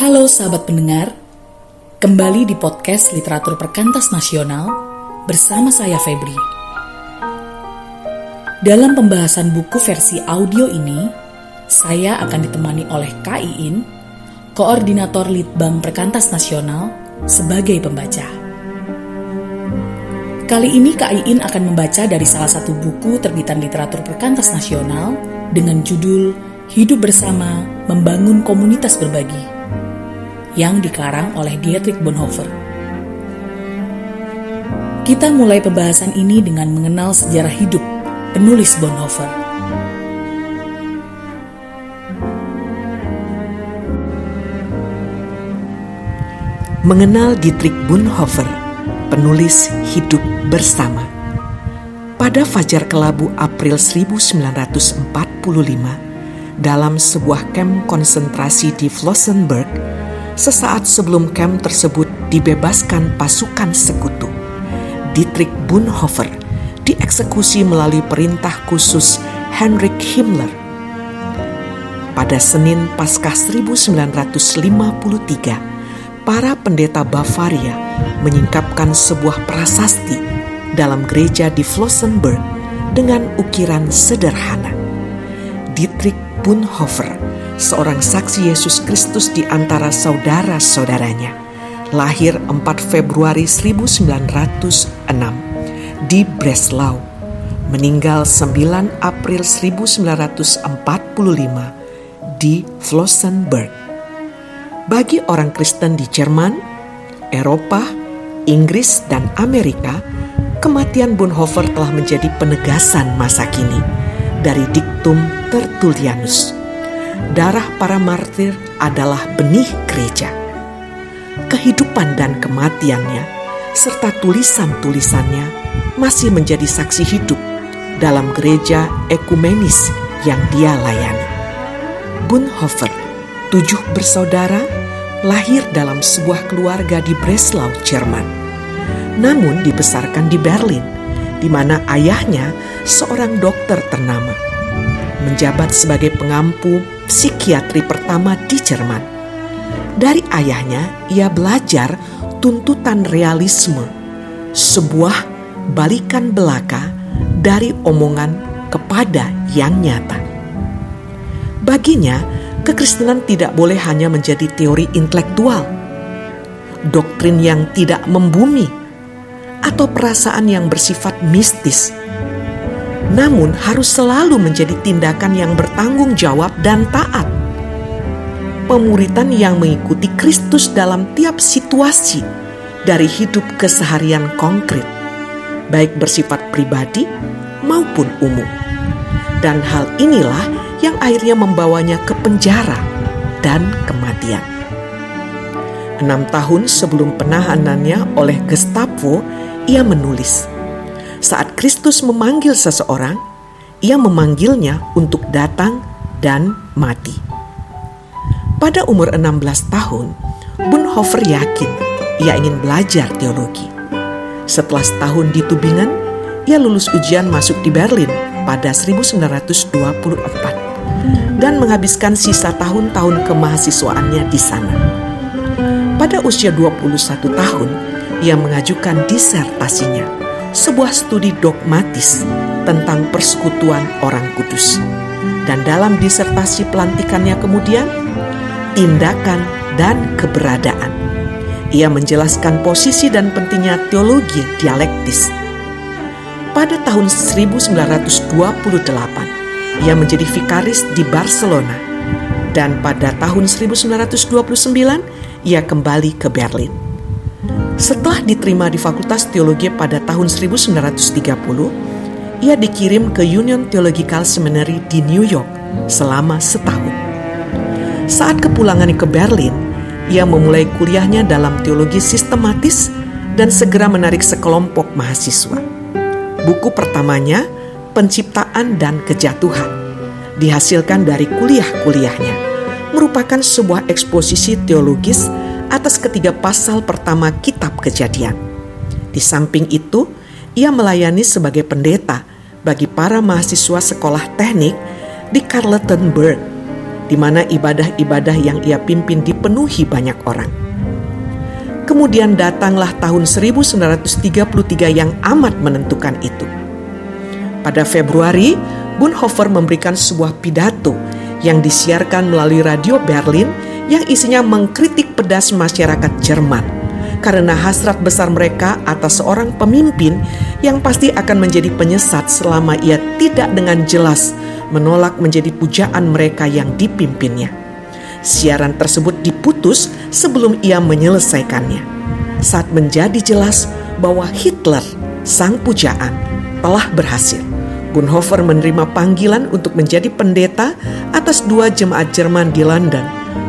Halo sahabat pendengar, kembali di podcast Literatur Perkantas Nasional bersama saya Febri. Dalam pembahasan buku versi audio ini, saya akan ditemani oleh Kak Iin, Koordinator Litbang Perkantas Nasional, sebagai pembaca. Kali ini Kak Iin akan membaca dari salah satu buku terbitan literatur perkantas nasional dengan judul Hidup Bersama Membangun Komunitas Berbagi yang dikarang oleh Dietrich Bonhoeffer. Kita mulai pembahasan ini dengan mengenal sejarah hidup penulis Bonhoeffer. Mengenal Dietrich Bonhoeffer, penulis Hidup Bersama. Pada fajar kelabu April 1945, dalam sebuah kamp konsentrasi di Flossenburg, sesaat sebelum kamp tersebut dibebaskan pasukan sekutu, Dietrich Bonhoeffer dieksekusi melalui perintah khusus Heinrich Himmler. Pada Senin Paskah 1953, para pendeta Bavaria menyingkapkan sebuah prasasti dalam gereja di Flossenburg dengan ukiran sederhana. Dietrich Bonhoeffer, seorang saksi Yesus Kristus di antara saudara-saudaranya, lahir 4 Februari 1906 di Breslau, meninggal 9 April 1945 di Flossenburg. Bagi orang Kristen di Jerman, Eropa, Inggris, dan Amerika, kematian Bonhoeffer telah menjadi penegasan masa kini dari diktum Tertullianus. Darah para martir adalah benih gereja. Kehidupan dan kematiannya, serta tulisan-tulisannya masih menjadi saksi hidup dalam gereja ekumenis yang dia layani. Bonhoeffer, tujuh bersaudara, lahir dalam sebuah keluarga di Breslau, Jerman. Namun dibesarkan di Berlin, di mana ayahnya seorang dokter ternama. Menjabat sebagai pengampu psikiatri pertama di Jerman. Dari ayahnya, ia belajar tuntutan realisme, sebuah balikan belaka dari omongan kepada yang nyata. Baginya, kekristenan tidak boleh hanya menjadi teori intelektual, doktrin yang tidak membumi, atau perasaan yang bersifat mistis. Namun, harus selalu menjadi tindakan yang bertanggung jawab dan taat. Pemuritan yang mengikuti Kristus dalam tiap situasi dari hidup keseharian konkret, baik bersifat pribadi maupun umum. Dan hal inilah yang akhirnya membawanya ke penjara dan kematian. Enam tahun sebelum penahanannya oleh Gestapo, ia menulis, saat Kristus memanggil seseorang, ia memanggilnya untuk datang dan mati. Pada umur 16 tahun, Bonhoeffer yakin ia ingin belajar teologi. Setelah setahun di Tubingen, ia lulus ujian masuk di Berlin pada 1924 dan menghabiskan sisa tahun-tahun kemahasiswaannya di sana. Pada usia 21 tahun, ia mengajukan disertasinya, sebuah studi dogmatis tentang persekutuan orang kudus. Dan dalam disertasi pelantikannya kemudian, tindakan dan keberadaan. Ia menjelaskan posisi dan pentingnya teologi dialektis. Pada tahun 1928, ia menjadi vikaris di Barcelona. Dan pada tahun 1929, ia kembali ke Berlin. Setelah diterima di Fakultas Teologi pada tahun 1930, ia dikirim ke Union Theological Seminary di New York selama setahun. Saat kepulangannya ke Berlin, ia memulai kuliahnya dalam teologi sistematis dan segera menarik sekelompok mahasiswa. Buku pertamanya penciptaan dan kejatuhan dihasilkan dari kuliah-kuliahnya merupakan sebuah eksposisi teologis atas ketiga pasal pertama kitab kejadian. Di samping itu, ia melayani sebagai pendeta bagi para mahasiswa sekolah teknik di Charlottenburg. di mana ibadah-ibadah yang ia pimpin dipenuhi banyak orang. Kemudian datanglah tahun 1933 yang amat menentukan itu. Pada Februari, Bonhoeffer memberikan sebuah pidato yang disiarkan melalui radio Berlin yang isinya mengkritik pedas masyarakat Jerman karena hasrat besar mereka atas seorang pemimpin yang pasti akan menjadi penyesat selama ia tidak dengan jelas menolak menjadi pujaan mereka yang dipimpinnya. Siaran tersebut diputus sebelum ia menyelesaikannya. Saat menjadi jelas bahwa Hitler, sang pujaan, telah berhasil. Bonhoeffer menerima panggilan untuk menjadi pendeta atas dua jemaat Jerman di London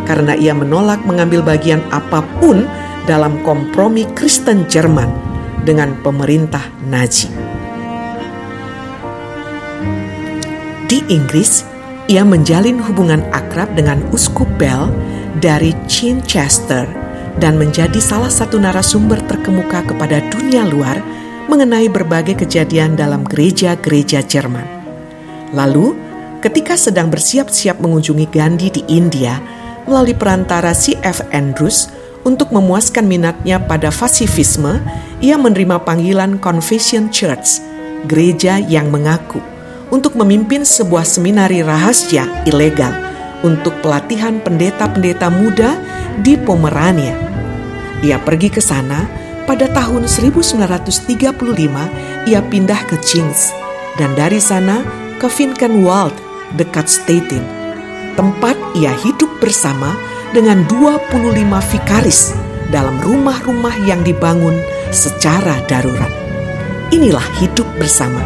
karena ia menolak mengambil bagian apa pun dalam kompromi Kristen Jerman dengan pemerintah Nazi. Di Inggris, ia menjalin hubungan akrab dengan Uskup Bell dari Chichester dan menjadi salah satu narasumber terkemuka kepada dunia luar mengenai berbagai kejadian dalam gereja-gereja Jerman. Lalu, ketika sedang bersiap-siap mengunjungi Gandhi di India melalui perantara C.F. Andrews untuk memuaskan minatnya pada fasifisme, ia menerima panggilan Confession Church, gereja yang mengaku untuk memimpin sebuah seminari rahasia ilegal untuk pelatihan pendeta-pendeta muda di Pomerania. Ia pergi ke sana pada tahun 1935 ia pindah ke Chins dan dari sana ke Finkenwald dekat Stettin, tempat ia hidup bersama dengan 25 vikaris dalam rumah-rumah yang dibangun secara darurat. Inilah hidup bersama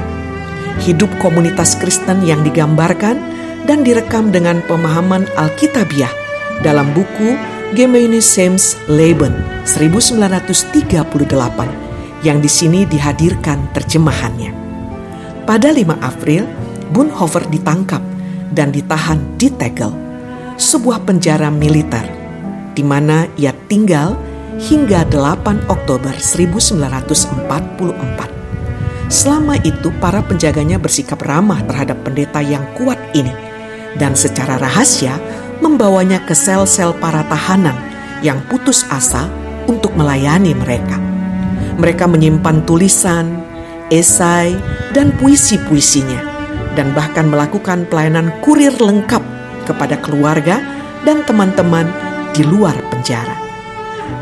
hidup komunitas Kristen yang digambarkan dan direkam dengan pemahaman Alkitabiah dalam buku Gemeinschaftsleben Leben 1938 yang di sini dihadirkan terjemahannya. Pada 5 April, Bonhoeffer ditangkap dan ditahan di Tegel, sebuah penjara militer, di mana ia tinggal hingga 8 Oktober 1944. Selama itu para penjaganya bersikap ramah terhadap pendeta yang kuat ini dan secara rahasia membawanya ke sel-sel para tahanan yang putus asa untuk melayani mereka. Mereka menyimpan tulisan, esai, dan puisi-puisinya dan bahkan melakukan pelayanan kurir lengkap kepada keluarga dan teman-teman di luar penjara.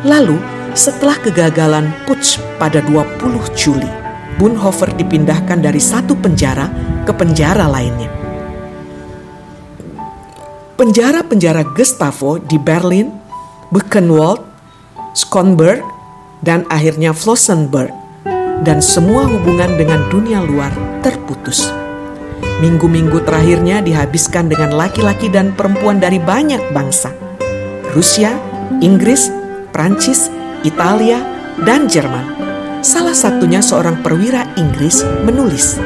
Lalu, setelah kegagalan Putsch pada 20 Juli Bonhoeffer dipindahkan dari satu penjara ke penjara lainnya. Penjara-penjara Gestapo di Berlin, Buchenwald, Schonberg, dan akhirnya Flossenburg, dan semua hubungan dengan dunia luar terputus. Minggu-minggu terakhirnya dihabiskan dengan laki-laki dan perempuan dari banyak bangsa. Rusia, Inggris, Prancis, Italia, dan Jerman Salah satunya seorang perwira Inggris menulis,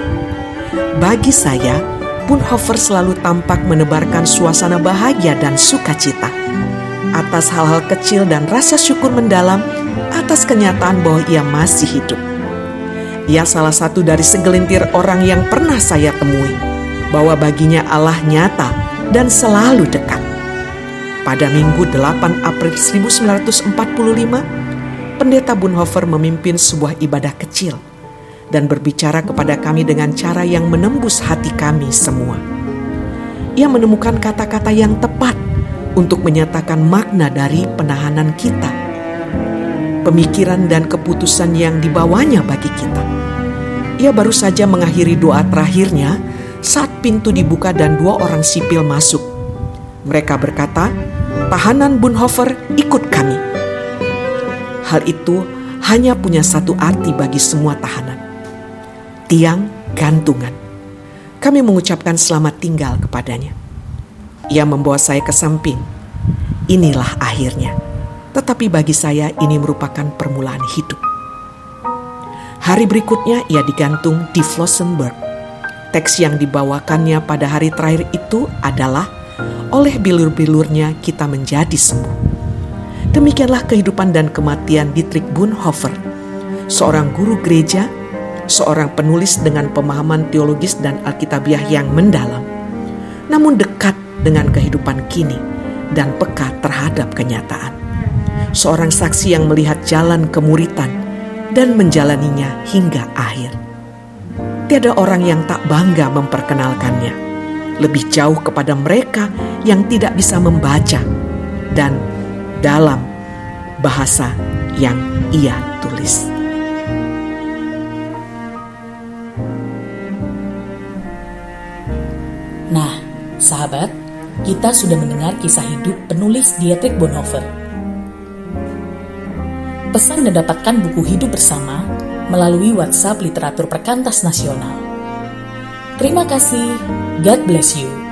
"Bagi saya, Bonhoeffer selalu tampak menebarkan suasana bahagia dan sukacita atas hal-hal kecil dan rasa syukur mendalam atas kenyataan bahwa ia masih hidup. Ia salah satu dari segelintir orang yang pernah saya temui, bahwa baginya Allah nyata dan selalu dekat. Pada Minggu 8 April 1945, Pendeta Bonhoeffer memimpin sebuah ibadah kecil dan berbicara kepada kami dengan cara yang menembus hati kami semua. Ia menemukan kata-kata yang tepat untuk menyatakan makna dari penahanan kita, pemikiran dan keputusan yang dibawanya bagi kita. Ia baru saja mengakhiri doa terakhirnya saat pintu dibuka dan dua orang sipil masuk. Mereka berkata, "Tahanan Bonhoeffer, ikut kami." Hal itu hanya punya satu arti bagi semua tahanan. Tiang gantungan. Kami mengucapkan selamat tinggal kepadanya. Ia membawa saya ke samping. Inilah akhirnya. Tetapi bagi saya ini merupakan permulaan hidup. Hari berikutnya ia digantung di Flossenburg. Teks yang dibawakannya pada hari terakhir itu adalah oleh bilur-bilurnya kita menjadi sembuh. Demikianlah kehidupan dan kematian Dietrich Bonhoeffer, seorang guru gereja, seorang penulis dengan pemahaman teologis dan alkitabiah yang mendalam, namun dekat dengan kehidupan kini dan peka terhadap kenyataan. Seorang saksi yang melihat jalan kemuritan dan menjalaninya hingga akhir. Tiada orang yang tak bangga memperkenalkannya. Lebih jauh kepada mereka yang tidak bisa membaca dan dalam bahasa yang ia tulis. Nah, sahabat, kita sudah mendengar kisah hidup penulis Dietrich Bonhoeffer. Pesan dan dapatkan buku hidup bersama melalui WhatsApp Literatur Perkantas Nasional. Terima kasih. God bless you.